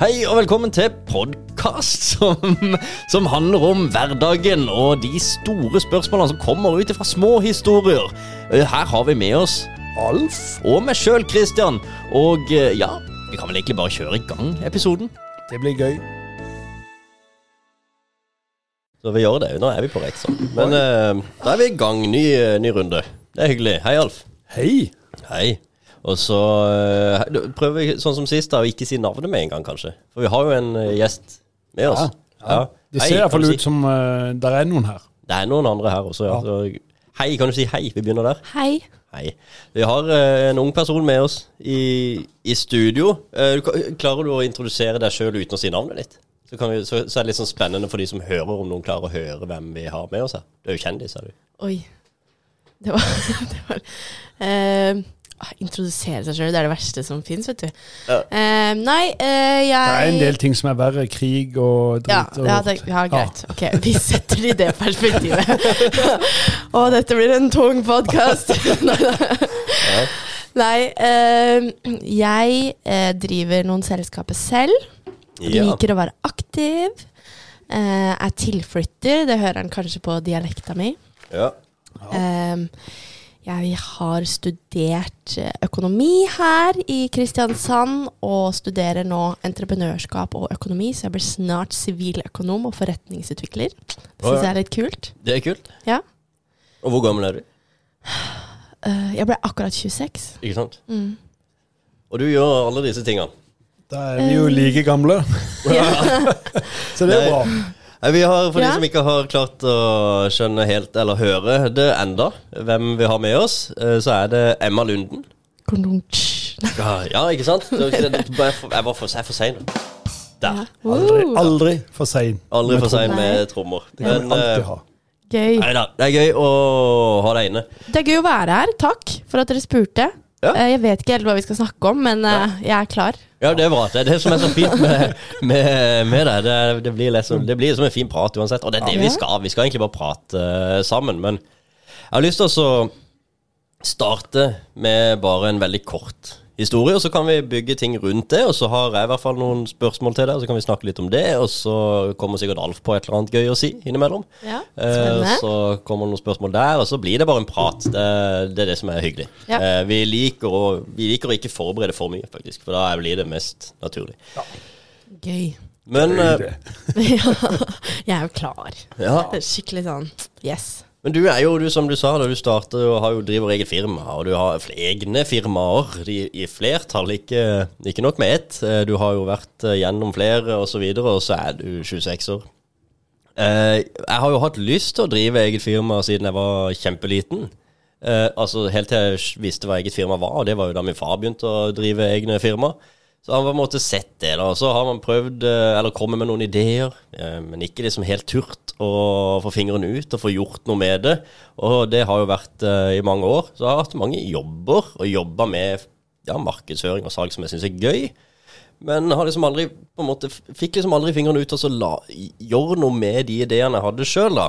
Hei og velkommen til podkast som, som handler om hverdagen og de store spørsmålene som kommer ut fra små historier. Eh, Her har vi med oss Alf og meg sjøl, Christian. Og eh, ja, vi kan vel egentlig bare kjøre i gang episoden. Det blir gøy. Så vi gjør det. Nå er vi på rett sånn. Men uh, da er vi i gang. Ny, ny runde. Det er hyggelig. Hei, Alf. Hei. Hei. Og så eh, prøver vi sånn som sist da, å ikke si navnet med en gang, kanskje. For vi har jo en eh, gjest med oss. Ja. Det ser iallfall ut ut som uh, det er noen her. Det er noen andre her også, ja. Ja. Så, hei, kan du si hei? Vi begynner der. Hei. Hei. Vi har uh, en ung person med oss i, i studio. Uh, du, klarer du å introdusere deg sjøl uten å si navnet ditt? Så, kan vi, så, så er det litt sånn spennende for de som hører, om noen klarer å høre hvem vi har med oss her. Du er jo kjendis, er du. Oi. Det var, det var eh, ah, Introdusere seg sjøl, det er det verste som fins, vet du. Ja. Uh, nei, uh, jeg Det er en del ting som er verre. Krig og dritt. og ja, det, ja, greit. Ok, vi setter det i det perspektivet. Å, dette blir en tung podkast. Nei, uh, jeg eh, driver noen selskaper selv. Ja. Liker å være aktiv. Eh, er tilflytter, det hører han kanskje på dialekta mi. ja. Ehm, jeg har studert eh, økonomi her i Kristiansand, og studerer nå entreprenørskap og økonomi, så jeg blir snart siviløkonom og forretningsutvikler. Det syns jeg er litt kult. Det er kult. Ja. Og hvor gammel er du? Eh, jeg ble akkurat 26. Ikke sant? Mm. Og du gjør alle disse tingene. Da er vi jo like gamle, så det er bra. Vi har, For Ja. de som ikke har klart å skjønne helt, eller høre det enda, hvem vi har med oss, eh, så er det Emma Lunden. Ja, ja ikke sant? Jeg var for, jeg for sein. Der. Ja. Aldri, aldri for sein. Aldri for sein med trommer. Det kan vi alltid eh, ha. Gøy. Neida, det er gøy å ha deg inne. Det er gøy å være her. Takk for at dere spurte. Ja. Eh, jeg vet ikke helt hva vi skal snakke om, men ja. jeg er klar. Ja, det er bra. Det er det som er så fint med, med, med deg. Det, det, blir liksom, det blir som en fin prat uansett. Og det er det vi skal. Vi skal egentlig bare prate uh, sammen. Men jeg har lyst til å starte med bare en veldig kort historie, og så kan vi bygge ting rundt det. Og så har jeg i hvert fall noen spørsmål til deg, og så kan vi snakke litt om det. Og så kommer sikkert Alf på et eller annet gøy å si innimellom. Ja, Eh, så kommer det noen spørsmål der, og så blir det bare en prat. Det, det er det som er hyggelig. Ja. Eh, vi, liker å, vi liker å ikke forberede for mye, faktisk, for da blir det mest naturlig. Gøy. Men, Gøy, eh, ja, jeg er jo klar. ja. Skikkelig sånn yes. Men du er jo, du, som du sa, da du startet og har jo driver eget firma, og du har egne firmaer i, i flertall, ikke, ikke nok med ett. Eh, Du har jo vært eh, gjennom flere og så videre, og så er du 26 år. Eh, Jeg har jo hatt lyst til å drive eget firma siden jeg var kjempeliten. Altså Helt til jeg visste hva eget firma var, og det var jo da min far begynte å drive egne firma. Så har man på en måte sett det, da. Så har man prøvd, eh, eller kommet med noen ideer, eh, men ikke liksom helt turt å få fingeren ut og få gjort noe med det. Og det har jo vært eh, i mange år. Så jeg har hatt mange jobber, og jobba med ja, markedsføring og salg som jeg syns er gøy. Men har liksom aldri på en måte fikk liksom aldri fingrene ut og så la, gjøre noe med de ideene jeg hadde sjøl, da.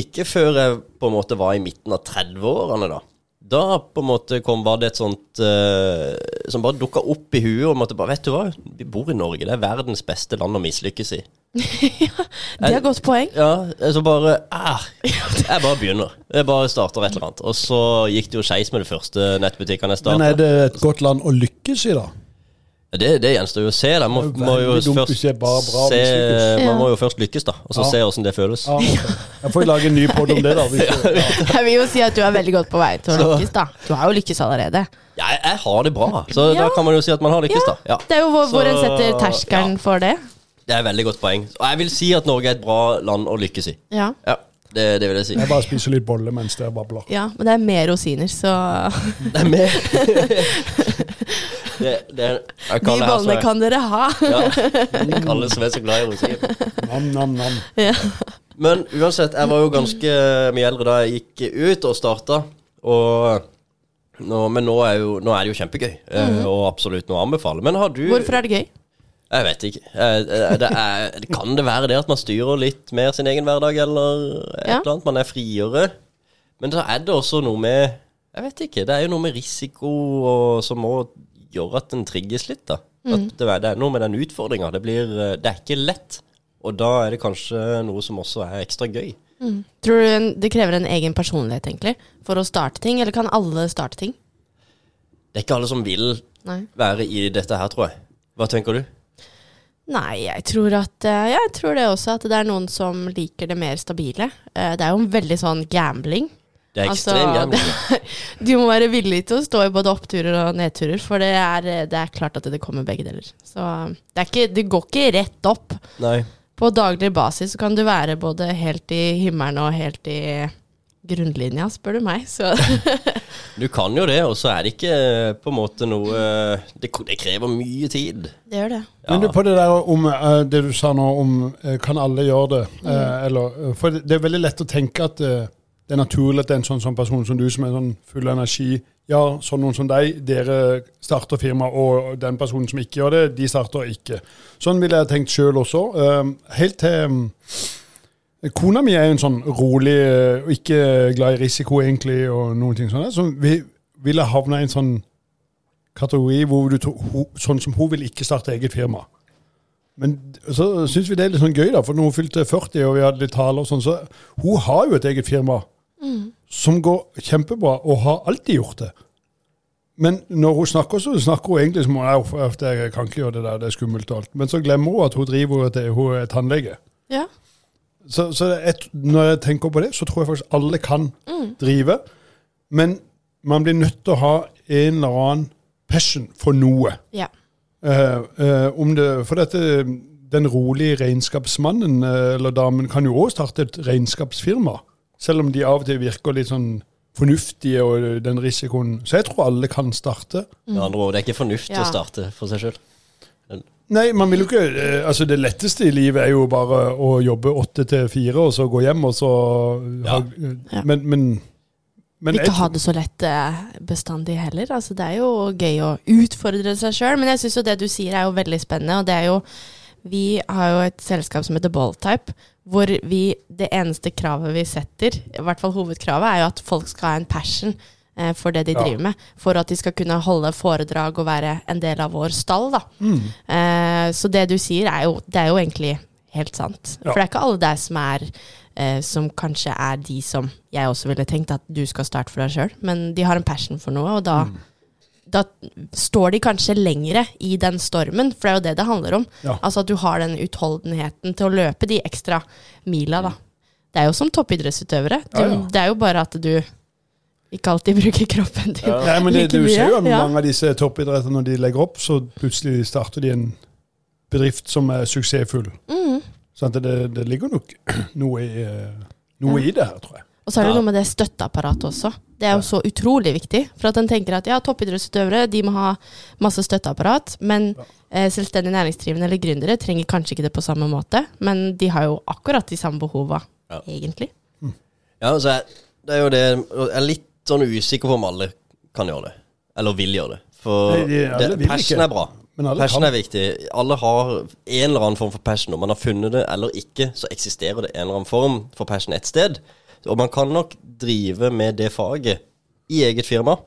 Ikke før jeg på en måte var i midten av 30-årene, da. Da på en måte kom, var det et sånt uh, som bare dukka opp i huet. om at bare, vet du hva, vi bor i Norge, det er verdens beste land å mislykkes i. Det er et godt poeng. Ja, så bare ah, Jeg bare begynner. Jeg bare starter et eller annet. Og så gikk det jo skeis med de første nettbutikkene jeg Men er det et godt land å lykkes i, da? Det, det gjenstår jo å se. Da. Må, jo først se, Man må jo først lykkes, da. Og så Ja. se åssen det føles. Ja, okay. Jeg får lage en ny pod om det, da. Hvis du, ja. Jeg vil jo si at du er veldig godt på vei til å Så- lykkes, da. Du har jo lykkes allerede. Jeg, jeg har det bra, så Ja. da kan man jo si at man har lykkes, Ja. da. Ja. Det er jo hvor, hvor en setter terskelen for det. Det er et veldig godt poeng. Og jeg vil si at Norge er et bra land å lykkes i. Ja. Ja, det, det vil jeg si. Jeg bare spiser litt bolle mens det babler. ja, men det er mer rosiner, så Det er mer det, det De bollene kan dere ha. Ja, kaller som er så glad i rosiner. Nam, nam, nam. Ja. Men uansett, jeg var jo ganske mye eldre da jeg gikk ut og starta. Og nå, men nå er, jo, nå er det jo kjempegøy, mm. og absolutt noe å anbefale. Men har du Hvorfor er det gøy? Jeg vet ikke. Eh, eh, Det er, kan det være det at man styrer litt mer sin egen hverdag, eller et Ja. eller annet? Man er friere. Men så er det også noe med Jeg vet ikke. Det er jo noe med risiko og, som må gjøre at en trigges litt, da. At det, det er noe med den utfordringa. Det, eh, det er ikke lett. Og da er det kanskje noe som også er ekstra gøy. Tror du det krever en egen personlighet egentlig for å starte ting, eller kan alle starte ting? Det er ikke alle som vil Nei. være i dette her, tror jeg. Hva tenker du? Nei, jeg tror at eh, Jeg tror det også, at det er noen som liker det mer stabile. Eh, Det er jo en veldig sånn gambling. Det er Altså, ekstremt. Du må være villig til å stå i både oppturer og nedturer, for det er, det er klart at det kommer begge deler. Så det, er ikke, det går ikke rett opp. Nei. På daglig basis så kan du være både helt i himmelen og helt i grunnlinja, spør du meg. Så Du kan jo det, og så er det ikke eh, på en måte noe Det, det krever mye tid. det gjør det. Ja. Men du, på det der om eh, det du sa nå om eh, kan alle gjøre det, Mm. eh, eller eh, For det, det er veldig lett å tenke at eh, det er naturlig at en sånn, sånn person som du, som er sånn full av energi Ja, sånn noen som deg, dere starter firma, og den personen som ikke gjør det, de starter ikke. Sånn ville jeg tenkt sjøl også. Helt til Kona mi er jo en sånn rolig og ikke glad i risiko, egentlig, og noen ting sånn. Så vi ville havna i en sånn kategori hvor du to, sånn som hun vil ikke starte eget firma. Men så syns vi det er litt sånn gøy, da, for når hun fylte 40 og vi hadde litt taler og sånn, så hun har jo et eget firma som går kjempebra, og har alltid gjort det. Men når hun snakker, så snakker hun egentlig som hun er, jeg kan ikke gjøre det der, det er skummelt og alt. Men så glemmer hun at hun driver et, hun er tannlege. Ja. Så, så et, når jeg tenker på det, så tror jeg faktisk alle kan drive. Men man blir nødt til å ha en eller annen passion for noe. ja. Eh, eh, om det, for dette, den rolige regnskapsmannen eh, eller damen kan jo òg starte et regnskapsfirma. Selv om de av og til virker litt sånn fornuftige og den risikoen. Så jeg tror alle kan starte. Med andre ord, det er ikke fornuftig Ja. å starte for seg sjøl. Nei, man vil jo ikke eh, Altså, det letteste i livet er jo bare å jobbe åtte til fire, og så gå hjem, og så Ja. ha, Men, men, men ikke ha det så lett eh, bestandig heller. Altså, det er jo gøy å utfordre seg sjøl, men jeg syns jo det du sier er jo veldig spennende. Og det er jo Vi har jo et selskap som heter Balltype, hvor vi Det eneste kravet vi setter, i hvert fall hovedkravet, er jo at folk skal ha en passion eh, for det de Ja. driver med. For at de skal kunne holde foredrag og være en del av vår stall, da. Mm. Eh, så det du sier, er jo, det er jo egentlig helt sant. Ja. For det er ikke alle der som er eh, Som kanskje er de som jeg også ville tenkt at du skal starte for deg sjøl, men de har en passion for noe, og da, Mm. Da står de kanskje lengre i den stormen, for det er jo det det handler om. Ja. Altså at du har den utholdenheten til å løpe de ekstra mila, da. Det er jo som toppidrettsutøvere. Du, Ja, ja. Det er jo bare at du ikke alltid bruker kroppen din. Nei, men det, like du ser jo at ja. mange av disse toppidretterne når de legger opp, så plutselig starter de en bedrift som er suksessfull. Mm. Så det, det ligger nok noe, i, eh, noe i det her, tror jeg. Og så er det Ja. noe med det støtteapparatet også. Det er jo så utrolig viktig. For at en tenker at ja, toppidrettsutøvere de må ha masse støtteapparat, men eh, selvstendig næringsdrivende eller gründere trenger kanskje ikke det på samme måte. Men de har jo akkurat de samme behova, Ja. egentlig. Ja, altså, det er jo det Jeg er litt sånn usikker på om alle kan gjøre det. Eller vil gjøre det. For Nei, de- det, passion er bra. Passion kan. er viktig. Alle har en eller annen form for passion. Om man har funnet det eller ikke, så eksisterer det en eller annen form for passion et sted. Og man kan nok drive med det faget i eget firma.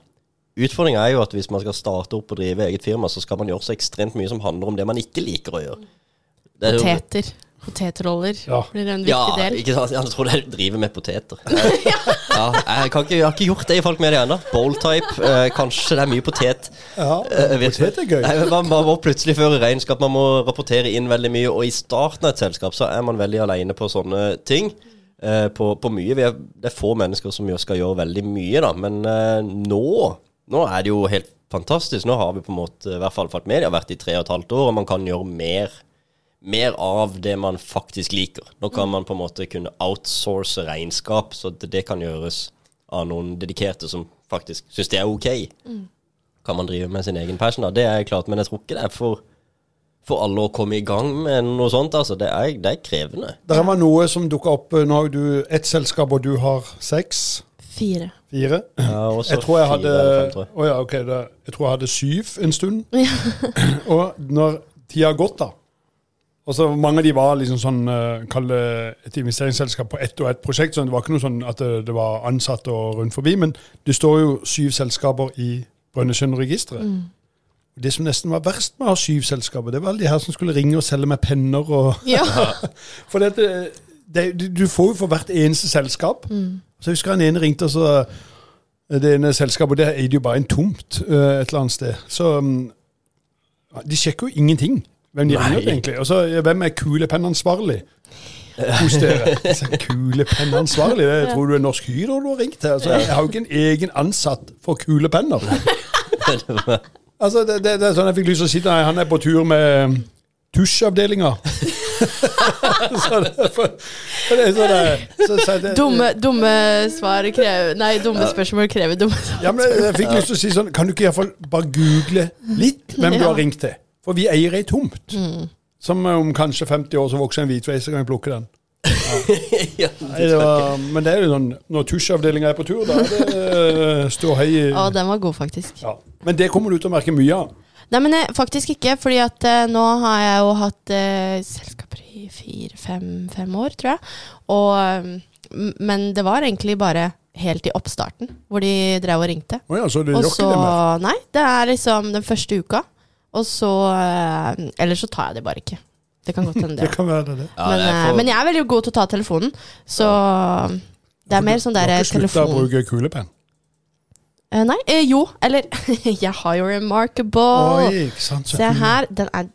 Utfordringa er jo at hvis man skal starte opp og drive eget firma, så skal man gjøre så ekstremt mye som handler om det man ikke liker å gjøre. Det er Poteter. Potetroller Ja. blir en viktig ja, del. ikke sant? Jeg tror jeg driver med poteter. ja, jeg, kan ikke, jeg har ikke gjort det i Folk Media ennå. Bowl-type. Eh, kanskje det er mye potet. Ja, Eh, potet er gøy. Nei, man, man må plutselig føre regnskap, man må rapportere inn veldig mye. Og i starten av et selskap så er man veldig alene på sånne ting. Eh, på, på mye. Vi er, det er få mennesker som skal gjøre veldig mye, da. Men eh, nå, nå er det jo helt fantastisk. Nå har vi på en måte, i hvert fall Folk Media, vært i tre og et halvt år, og man kan gjøre mer mer av det man faktisk liker. Nå kan man på en måte kunne outsource regnskap, så det, det kan gjøres av noen dedikerte som faktisk syns det er ok. Kan man drive med sin egen passion, da. Det er klart, men jeg tror ikke det er for, for alle å komme i gang med noe sånt. Altså. Det, er, det er krevende. Det var noe som dukka opp. eh, Nå du ett selskap, og du har seks? Fire. Fire? Ja, og så Jeg tror jeg fire hadde eller fem, tror jeg. Å ja, ok. Da, jeg tror jeg hadde syv en stund. og når tida har gått, da og så Mange av de var liksom sånn, uh, kall det et investeringsselskap på ett og ett prosjekt. så Det var ikke noe sånn at det, det var ansatte og rundt forbi. Men det står jo syv selskaper i Brønnøysundregisteret. Det som nesten var verst med å ha syv selskaper, det var alle de her som skulle ringe og selge meg penner. og... Ja. For dette, det, du- du får jo for hvert eneste selskap. Så jeg husker han ene ringte, og så Det ene selskapet det eide jo bare en tomt eh, et eller annet sted. Så mm, de sjekker jo ingenting hvem de Nei. ringer til, egentlig. Og så hvem er kulepennansvarlig hos dere? Kulepennansvarlig? Det tror du er Norsk Hydro du har ringt til? Altså, jeg har jo ikke en egen ansatt for kulepenner. Altså, det, det, det er sånn jeg fikk lyst til å si til han er på tur med tusjavdelinga. så det, Dumme, dumme svar krever Nei, dumme spørsmål krever dumme svar. Ja, men jeg fikk lyst til å si sånn, kan du ikke i hvert fall bare google litt hvem du har ringt til? For vi eier ei tomt. Som om kanskje 50 år så vokser en hvitveis, så kan vi plukke den. ja, Nei, det var, men det er jo sånn, når tusjavdelinga er på tur, da er det stå hei. i- Å, den var god, faktisk. Ja. Men det kommer du til å merke mye av. Nei, men jeg, faktisk ikke, fordi at uh, nå har jeg jo hatt uh, selskaper i fire-fem år, tror jeg. Og, eh, men det var egentlig bare helt i oppstarten, hvor de drev og ringte. Oh ja, så det Og så. Nei, det er liksom den første uka. Og så eh, Eller så tar jeg det bare ikke. Det kan godt hende Det det. kan være det. Ja, men, det er eh, men jeg er veldig god til å ta telefonen, så det er mer sånn Du der har ikke slutta å telefon... bruke kulepenn? Eh, nei, eh, jo, eller Jeg har jo Remarkable. Oi, ikke sant. så Se kul. her, den er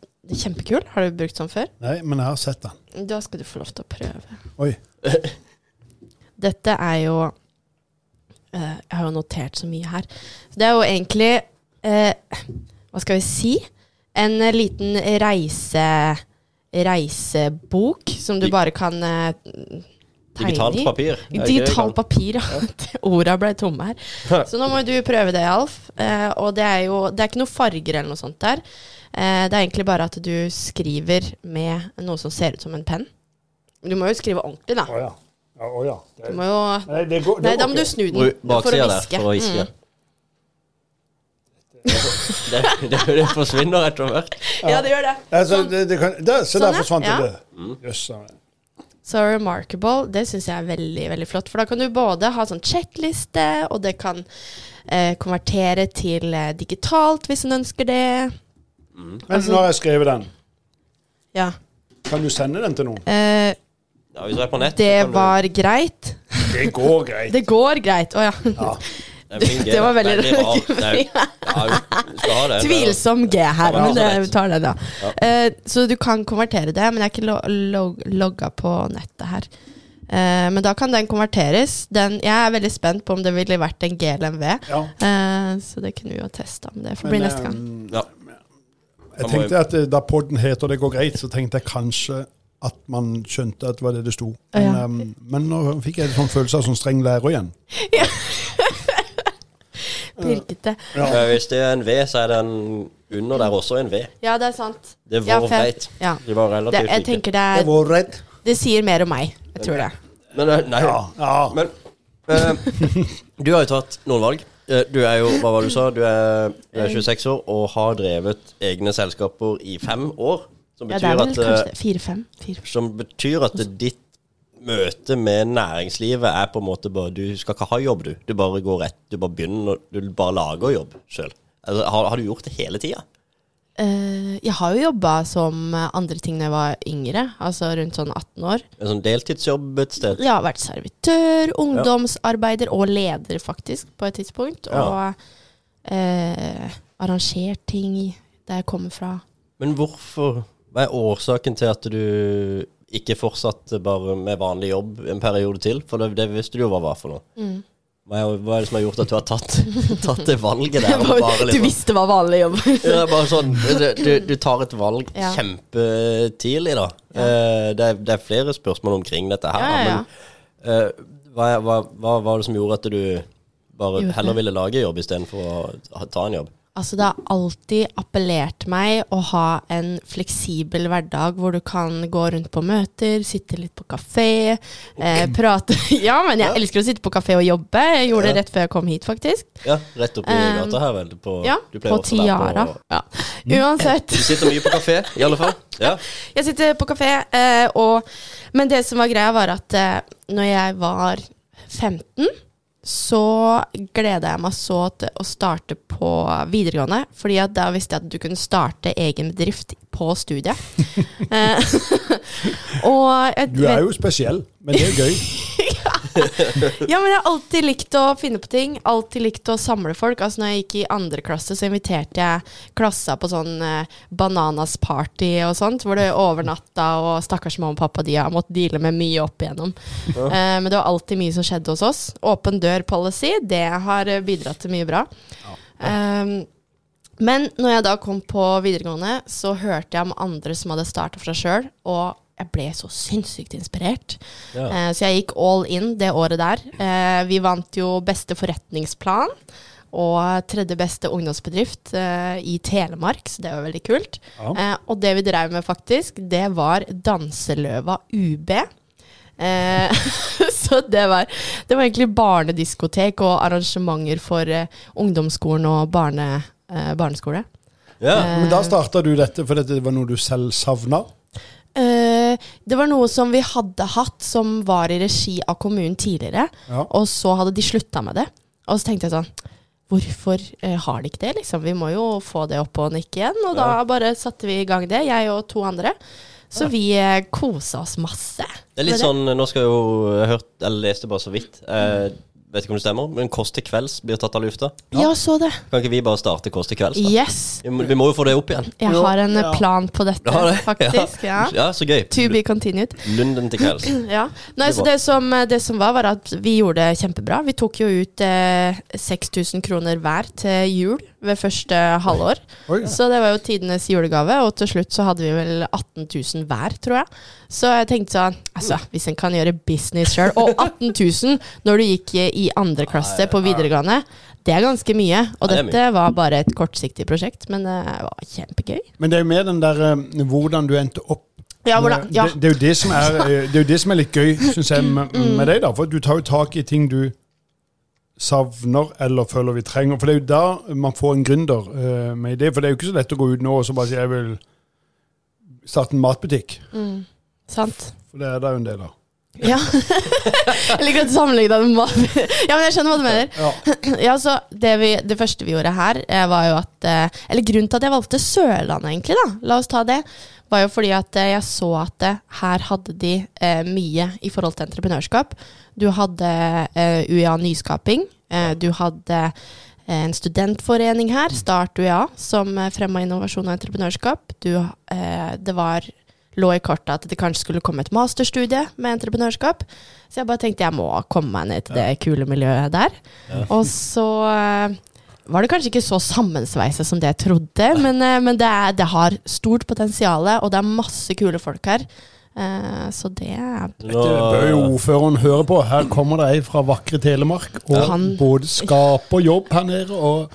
kjempekul. Har du brukt sånn før? Nei, men jeg har sett den. Da skal du få lov til å prøve. Oi. Dette er jo eh, Jeg har jo notert så mye her. Så det er jo egentlig eh, Hva skal vi si? En eh, liten reise reisebok som du bare kan uh, tegne Digitalt papir. det Digitalt papir, ja. Orda ble tomme her. Så nå må du prøve det, Alf. Uh, og det er jo Det er ikke noe farger eller noe sånt der. Uh, det er egentlig bare at du skriver med noe som ser ut som en penn. Du må jo skrive ordentlig, da. Å ja. ja, oh, ja. Du må jo nei, det går, det Nei, da må du snu den Bru- for å Baksida hviske. for å hviske. Mm. Det, det, det forsvinner etter hvert. Ja, det gjør det. Altså, det, det kan, der, så Sånn, der forsvant Ja. det. Mm. Jøss. ja. Så Remarkable, det syns jeg er veldig veldig flott. For da kan du både ha sånn sjekkliste, og det kan eh, konvertere til eh, digitalt hvis en ønsker det. Men Altså- nå har jeg skrevet den. Ja. Kan du sende den til noen? Eh, Ja, hvis du er på nett, så det var du- greit. Det går greit. Det går greit. Å ja. Ja. Det, var veldig rart. Ja. Tvilsom G her, men vi tar den, da. Ja. Eh, så du kan konvertere det, men jeg er ikke lo log logga på nettet her. Uh, men da kan den konverteres. Den, jeg er veldig spent på om det ville vært en G eller en V. Ja. Uh, så det kunne vi jo testa, men det får bli neste gang. Um, Ja. Jeg tenkte at Da podden heter 'Det går greit', så tenkte jeg kanskje at man skjønte at det var det det sto. Men, Ja. eh, men nå fikk jeg en sånn følelse av sånn streng lærer igjen. Pirkete. Ja. Eh, Hvis det er en V, så er den under der også en V. Ja, det er sant. Det var ja, reit. Ja. De var Det, jeg like. tenker det, Det er, var reit. det sier mer om meg. Jeg tror det. Men eh, nei, Ja. ja. Men uh, du har jo tatt noen valg. Du er jo, hva var det du sa, du er, du er 26 år og har drevet egne selskaper i fem år. Som Ja, det er vel at, kanskje fire-fem. Som betyr at ditt møte med næringslivet er på en måte bare Du skal ikke ha jobb, du. Du bare går rett, du bare begynner, du bare lager jobb sjøl. Altså, har, har du gjort det hele tida? Eh, jeg har jo jobba som andre ting da jeg var yngre, altså rundt sånn 18 år. En sånn deltidsjobb et sted? Ja, vært servitør, ungdomsarbeider og leder, faktisk, på et tidspunkt. Ja. Og eh, arrangert ting der jeg kommer fra. Men hvorfor Hva er årsaken til at du ikke fortsatte bare med vanlig jobb en periode til? For det, det visste du jo hva var for noe. Mm. Hva er, det som har gjort at du har tatt, tatt det valget der? Bare du liksom, visste hva vanlig jobb ja, bare sånn, du, du, tar et valg Ja. kjempetidlig, da. Ja. Eh, det, er, det er flere spørsmål omkring dette her. Men uh, hva, hva, hva var det som gjorde at du bare heller ville lage jobb istedenfor å ta en jobb? Altså, det har alltid appellert meg å ha en fleksibel hverdag hvor du kan gå rundt på møter, sitte litt på kafé, eh, prate Ja, men jeg Ja. elsker å sitte på kafé og jobbe. Jeg gjorde Ja. det rett før jeg kom hit, faktisk. Ja, rett oppi Um, gata her, vel? På, Ja, du på Tiara. På, Ja. Uansett. du sitter mye på kafé, i alle fall. Ja. Jeg sitter på kafé, eh, og, men det som var greia, var at eh, når jeg var 15, så gleda jeg meg så til å starte på videregående. Fordi at da visste jeg at du kunne starte egen bedrift på studiet. Eh, og Du er jo spesiell, men det er gøy. Ja, men jeg har alltid likt å finne på ting. Alltid likt å samle folk. Altså når jeg gikk i andre klasse, så inviterte jeg klassa på sånn eh, bananas party og sånt, hvor det overnatta, og stakkars mamma og pappa de har måttet deale med mye opp igjennom. Eh, men det var alltid mye som skjedde hos oss. Åpen dør-policy, det har eh, bidratt til mye bra. Um, men når jeg da kom på videregående, så hørte jeg om andre som hadde starta fra sjøl, og jeg ble så sinnssykt inspirert. Ja. Eh, så jeg gikk all in det året der. Eh, vi vant jo beste forretningsplan og tredje beste ungdomsbedrift eh, i Telemark, så det var veldig kult. Ja. Eh, og det vi drev med, faktisk, det var Danseløva UB. Eh, så det var, det var egentlig barnediskotek og arrangementer for ungdomsskolen og barne, barneskole. Ja. Men da starta du dette fordi det var noe du selv savna? Det var noe som vi hadde hatt, som var i regi av kommunen tidligere. Ja. Og så hadde de slutta med det. Og så tenkte jeg sånn Hvorfor eh, har de ikke det? liksom? Vi må jo få det opp og nikke igjen. Og da bare satte vi i gang det, jeg og to andre. Så vi eh, kosa oss masse. Det er litt sånn, Nå skal jeg jo jeg hørt, eller leste bare så vidt. Eh, vet ikke om det stemmer, men Kåss til kvelds blir tatt av lufta. Ja, så det. Kan ikke vi bare starte Kåss til kvelds? da? Yes. Vi må, vi må jo få det opp igjen. Jeg har en eh, ja. plan på dette, det? faktisk. Ja. Ja, så gøy. To be continued. Lunden til kvelds. Ja. Nei, så det som, det som var, var at vi gjorde det kjempebra. Vi tok jo ut eh, 6000 kroner hver til jul ved første halvår. Oi. Så det var jo tidenes julegave, og til slutt så hadde vi vel 18 000 hver, tror jeg. Så jeg tenkte sånn Altså, hvis en kan gjøre business sjøl Og 18 000 når du gikk i andre klasse på videregående, det er ganske mye. Og Ja, det dette var bare et kortsiktig prosjekt, men det var kjempegøy. Men det er jo mer den der eh, hvordan du endte opp. Ja, hvordan, ja. Det, det, er jo det, som er, eh, det er det som er litt gøy, syns jeg, med, Mm. med deg. da, For du tar jo tak i ting du savner eller føler vi trenger. For det er jo da man får en gründer uh, med idé. For det er jo ikke så lett å gå ut nå og så bare si jeg vil starte en matbutikk. Mm, sant. For det er det jo en del av. Ja. jeg liker at du sammenligner det med mat. ja, men jeg skjønner hva du mener. Ja. Ja, så det, vi, det første vi gjorde her, eh, var jo at eh, Eller grunnen til at jeg valgte Sørlandet, egentlig, da, la oss ta det, var jo fordi at eh, jeg så at eh, her hadde de eh, mye i forhold til entreprenørskap. Du hadde eh, UiA Nyskaping. Eh, du hadde eh, en studentforening her, Start UiA, som fremma innovasjon og entreprenørskap. Du, eh, det var lå i kortet at det kanskje skulle komme et masterstudie med entreprenørskap. Så jeg bare tenkte jeg må komme meg ned til det kule miljøet der. Og så var det kanskje ikke så sammensveisa som det jeg trodde, men, eh, men det, er, det har stort potensial, og det er masse kule folk her. Eh, så det er Det bør jo ordføreren høre på. Her kommer det ei fra vakre Telemark og Han- både skaper jobb her nede og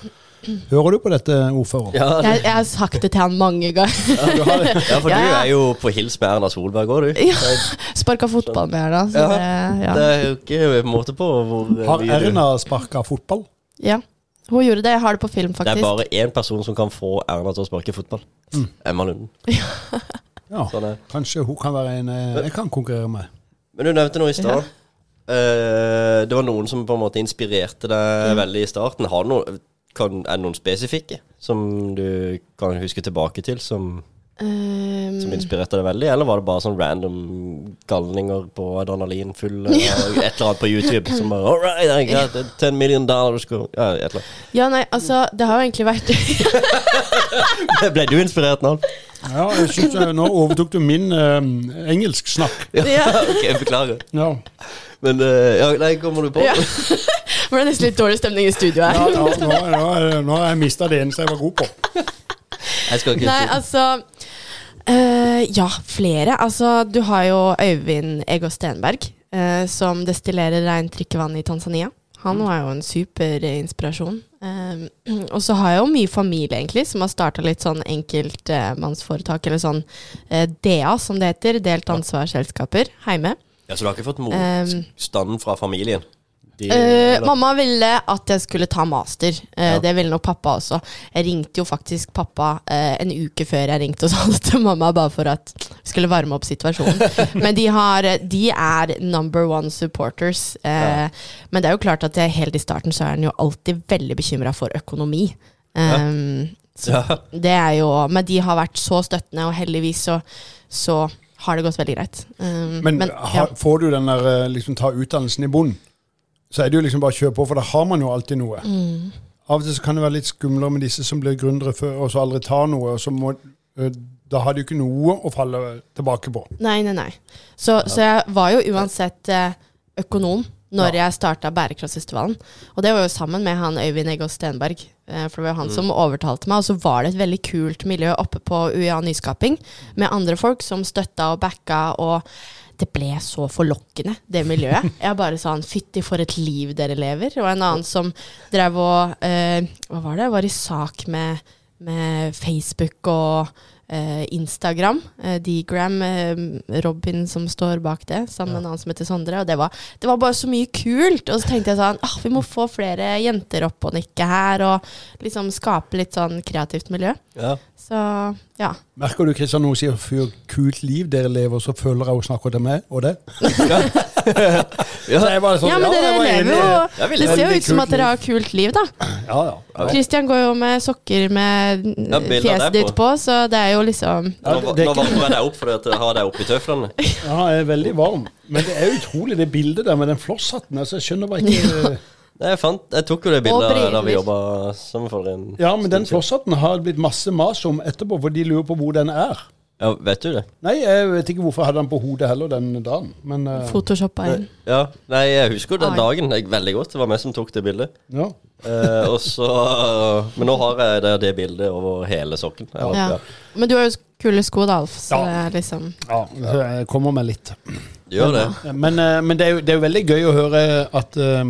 Hører du på dette, ordfører? Ja, jeg, jeg har sagt det til han mange ganger. Ja, du har det. ja, for du er jo på hils med Erna Solberg òg, du. Ja. Sparka fotball med her, da. Så Ja. det, ja. Det er jo ikke måte på hvor Har Erna sparka fotball? ja. Hun gjorde det. Jeg har det på film, faktisk. Det er bare én person som kan få Erna til å sparke fotball. Emma Lunden. Ja, Sånn kanskje hun kan være en eh, jeg kan konkurrere med. Men du nevnte noe i stad. Eh, det var noen som på en måte inspirerte deg veldig i starten. Har du noe, kan, er det noen spesifikke som du kan huske tilbake til, som, Um, som inspirerte deg veldig? Eller var det bare sånn random galninger på adrenalin full og et eller annet på YouTube som bare All right, I got 10 million dollars. go-" Ja, et eller annet. ja, nei, altså, det har jo egentlig vært Ble du inspirert nå? Ja, jeg synes Nå overtok du min eh, engelsksnakk. ja. ok, beklager. Ja. Men eh, ja, nei, kommer du på? Ja. Det ble nesten litt dårlig stemning i studio her. ja, nå, nå, er- nå har jeg mista det eneste jeg var god på. Jeg skal ikke Nei, altså eh, Ja, flere. Altså, du har jo Øyvind Ego Stenberg, uh, som destillerer rent drikkevann i Tanzania. Han var jo en super inspirasjon. Eh, og så har jeg jo mye familie, egentlig, som har starta litt sånn enkeltmannsforetak, eller sånn uh, DA, som det heter. Delt ansvarsselskaper, heime. Ja, Så du har ikke fått Um, motstand fra familien? De, uh, mamma ville at jeg skulle ta master. Uh, Ja. Det ville nok pappa også. Jeg ringte jo faktisk pappa uh, en uke før jeg ringte og sa det til mamma, bare for at skulle varme opp situasjonen. Men de, har, de er number one supporters. Ja. Men det er jo klart at jeg, helt i starten så er han jo alltid veldig bekymra for økonomi. Um, så Ja. det er jo Men de har vært så støttende, og heldigvis så, så har det gått veldig greit. Um, Men, ja. ha, får du den der liksom ta utdannelsen i bunn, så er det jo liksom bare å kjøre på, for da har man jo alltid noe. Mm. Av og til så kan det være litt skumlere med disse som blir gründere før, og så aldri tar noe. og så må, Da har jo ikke noe å falle tilbake på. Nei, nei, nei. Så, så jeg var jo uansett økonom når jeg starta Bærekraftsfestivalen. Og det var jo sammen med han Øyvind Eggås Stenberg. For det var jo han som overtalte meg. Og så var det et veldig kult miljø oppe på UiA Nyskaping med andre folk som støtta og backa. og det ble så forlokkende, det miljøet. Jeg bare sa fytti for et liv dere lever. Og en annen som drev og eh, Hva var det? Var i sak med, med Facebook og eh, Instagram. Eh, Dgram, eh, Robin som står bak det, sammen med en annen som heter Sondre. Og det var, det var bare så mye kult. Og så tenkte jeg sånn ah, Vi må få flere jenter opp og nikke her, og liksom skape litt sånn kreativt miljø. Ja. Så ja. Merker du Kristian, hun sier 'for kult liv dere lever', så føler jeg hun snakker til meg og det? Ja. Så jeg bare sånn, ja, men dere lever jo Det ser jo ut som at dere har kult liv, da. Ja, ja. Kristian går jo med sokker med Ja, fjeset ditt på. så det er jo liksom Ja, Nå, det- det nå varmer jeg deg opp fordi å jeg har deg oppi tøflene. Ja, jeg er veldig varm. Men det er utrolig, det bildet der med den flosshatten. Altså, jeg skjønner bare ikke Nei, Jeg, fant, jeg tok jo det bildet da vi jobba sammen for en Ja, men den flosshatten har det blitt masse mas om etterpå, for de lurer på hvor den er. Ja, vet du det? Nei, jeg vet ikke hvorfor jeg hadde den på hodet heller den dagen. Men uh, photoshoppa inn. Ja, Nei, jeg husker jo den dagen jeg, veldig godt. Det var meg som tok det bildet. ja. Eh, og så Men nå har jeg det, det bildet over hele sokken. Ja, Ja. ja. Men du har jo kule sko, da, Alf, så Ja. det er liksom ja, jeg kommer meg litt. Du gjør det. Men, eh, men det, er jo, det er jo veldig gøy å høre at eh,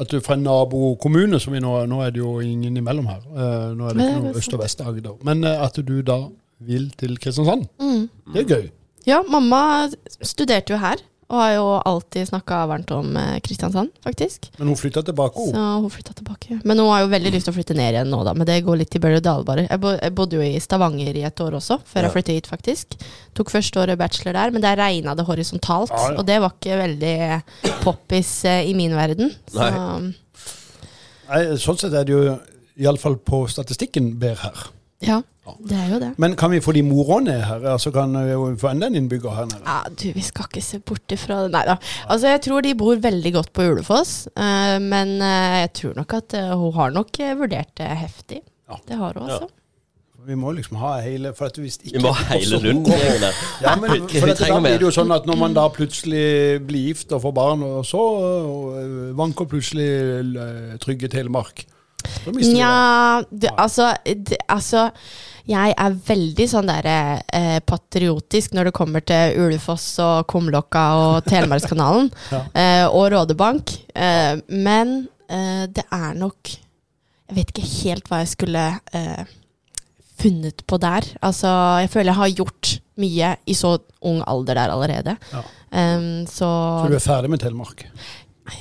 at du fra en nabokommune, som vi nå Nå er det jo ingen imellom her. eh, nå er det ikke noe Øst- og Vest-Agder. Men eh, at du da vil til Kristiansand, mm. det er gøy. Ja, mamma studerte jo her, og har jo alltid snakka varmt om eh, Kristiansand, faktisk. Men hun flytta tilbake. Så hun. hun flytta tilbake. Men hun har jo veldig lyst til å flytte ned igjen nå, da. Men det går litt i berg-og-dal-barer. Jeg, bodde jo i Stavanger i et år også, før Ja. jeg flyttet hit, faktisk. Tok første året bachelor der, men der regna det horisontalt. Ja, ja. Og det var ikke veldig poppis eh, i min verden. Så Nei, sånn sett er det jo iallfall på statistikken bedre her. Ja, det er jo det. Men kan vi få de moroene her? Altså Kan vi få enda en innbygger her nede? Ja, du, vi skal ikke se bort ifra det. Nei da. Altså, jeg tror de bor veldig godt på Ulefoss, eh, men eh, jeg tror nok at eh, hun har nok vurdert det heftig. Ja. Det har hun, Ja. altså. Vi må liksom ha hele for at hvis ikke Vi må ha hele Lund gjengen der. Ja, men for dette, da blir det jo sånn at når man da plutselig blir gift og får barn, og så vanker plutselig Trygge Telemark. Nja, altså, altså Jeg er veldig sånn der eh, patriotisk når det kommer til Ulefoss og Kumlokka og Telemarkskanalen. Ja. eh, og Rådebank. Eh, men eh, det er nok Jeg vet ikke helt hva jeg skulle eh, funnet på der. Altså, jeg føler jeg har gjort mye i så ung alder der allerede. Ja. Um, så Så du er ferdig med Telemark?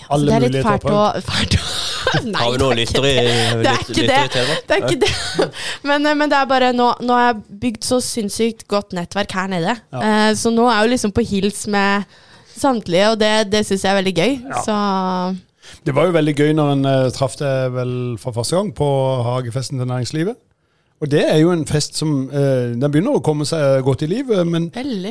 Altså, det er litt fælt å, fælt å Nei, Har vi det noen er lyttere i, Det er ikke det. Telemark? det er ikke det. Men, eh, men det er bare nå, nå har jeg bygd så sinnssykt godt nettverk her nede. Ja. Uh, så nå er jeg jo liksom på hils med samtlige, og det, det syns jeg er veldig gøy. Ja. Så Det var jo veldig gøy når en uh, traff deg vel for første gang på hagefesten til næringslivet. Og det er jo en fest som eh, Den begynner å komme seg godt i liv, eh, men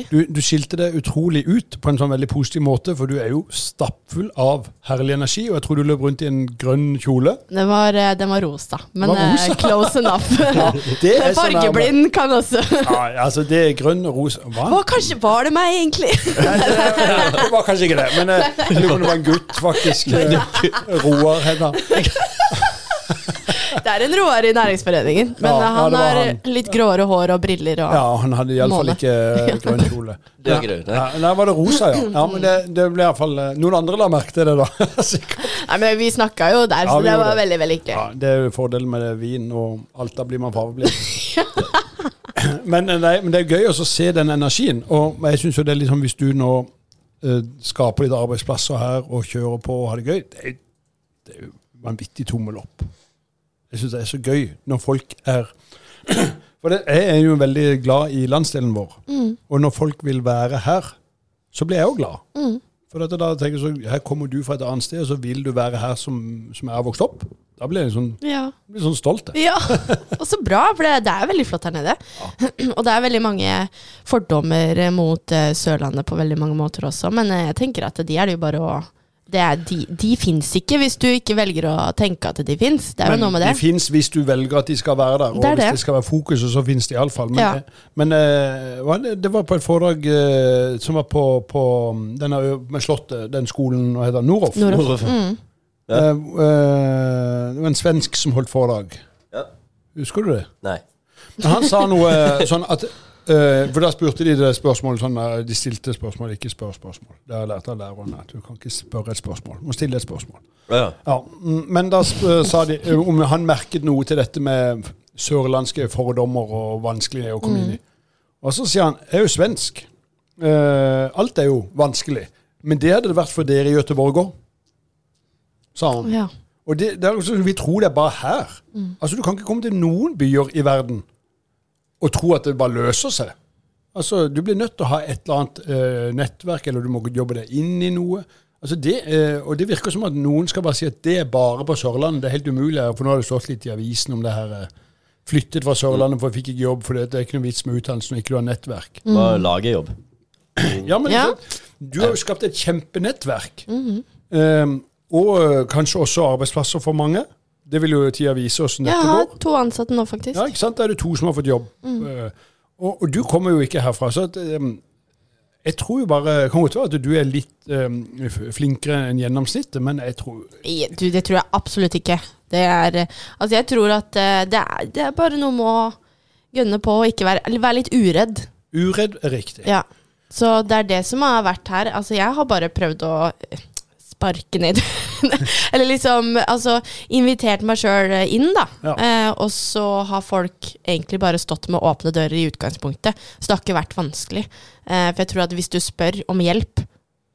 du, du skilte deg utrolig ut på en sånn veldig positiv måte, for du er jo stappfull av herlig energi, og jeg tror du løp rundt i en grønn kjole. Den var, eh, den var rosa, men var rosa? eh, close enough. Det er så. Fargeblind kan også Ja, altså det er grønn og rosa Hva? Hva, Kanskje var det meg, egentlig? Nei, det, det var kanskje ikke det, men det var en gutt, faktisk. Roar Hedda. Det er en Roar i Næringsforeningen, men Ja, han har litt gråere hår og briller og Ja, han hadde iallfall ikke eh, grønn kjole. Det er grønt, ja. nei. Var det rosa, ja. ja men det, det ble iallfall eh, Noen andre la merke til det, da. Nei, men Vi snakka jo der, så det var det. veldig veldig hyggelig. Ja, det er jo fordelen med det, vin og alt. Da blir man fargeblind. men, eh, nei, men det er gøy også å se den energien. Og jeg syns jo det er liksom hvis du nå eh, skaper litt arbeidsplasser her og kjører på og har det gøy, det er, det er jo vanvittig tommel opp. Jeg syns det er så gøy når folk er For det, jeg er jo veldig glad i landsdelen vår. Mm. Og når folk vil være her, så blir jeg jo glad. Mm. For da tenker jeg så, Her kommer du fra et annet sted, og så vil du være her som, som jeg har vokst opp. Da blir jeg sånn, Ja. blir sånn stolt. jeg. Ja, og så bra, for det, det er veldig flott her nede. Og det er veldig mange fordommer mot eh, Sørlandet på veldig mange måter også, men eh, jeg tenker at de er det jo bare å er, De, de fins ikke hvis du ikke velger å tenke at de fins. Det er jo noe med de det. fins hvis du velger at de skal være der. Og Det hvis det. det skal være fokuset, så fins de iallfall. Men, Ja. eh, men eh, det, var på et foredrag eh, som var på, på denne ø- med Slottet, den skolen, hva heter? Noroff? Mm. Ja. Det var en svensk som holdt foredrag. Ja. Husker du det? Nei. Men han sa noe sånn at eh, For da spurte de det spørsmålet sånn eh, De stilte spørsmål, ikke spør spørsmål. Det har jeg lært av lærerne. at Du kan ikke spørre et spørsmål. Du må stille et spørsmål. Ja. Ja, mm, Men da sp sa de om han merket noe til dette med sørlandske fordommer og vanskelig å komme inn i. Og så sier han jeg er jo svensk. Eh, alt er jo vanskelig. Men det hadde det vært for dere i Göteborg òg, sa han. Ja. Og det, det er sånn, Vi tror det er bare her. Altså Du kan ikke komme til noen byer i verden og tro at det bare løser seg. Altså Du blir nødt til å ha et eller annet eh, nettverk, eller du må jobbe deg inn i noe. Altså det, eh, og det virker som at noen skal bare si at det er bare på Sørlandet. Det er helt umulig. For nå har det stått litt i avisen om det her eh, Flyttet fra Sørlandet for jeg fikk ikke jobb, for det er ikke noe vits med utdannelse når ikke du har nettverk. Bare lage jobb. Ja, men Ja. altså, du har jo skapt et kjempenettverk. Eh, og kanskje også arbeidsplasser for mange. Det vil jo tida vise hvordan Jeg har går. to ansatte nå, faktisk. Ja, ikke sant? Da er det to som har fått jobb. Uh, og, og du kommer jo ikke herfra. Så at, um, jeg tror jo bare Kan godt være at du er litt um, flinkere enn gjennomsnittet, men jeg tror Du, det tror jeg absolutt ikke. Det er eh, Altså, jeg tror at eh, det er, det er bare noe med å gønne på og ikke være Eller være litt uredd. uredd er riktig. Ja. Så det er det som har vært her. Altså, jeg har bare prøvd å eh, sparke ned Eller liksom Altså invitert meg sjøl inn, da. Ja. Eh, og så har folk egentlig bare stått med åpne dører i utgangspunktet. Så det har ikke vært vanskelig. Eh, for jeg tror at hvis du spør om hjelp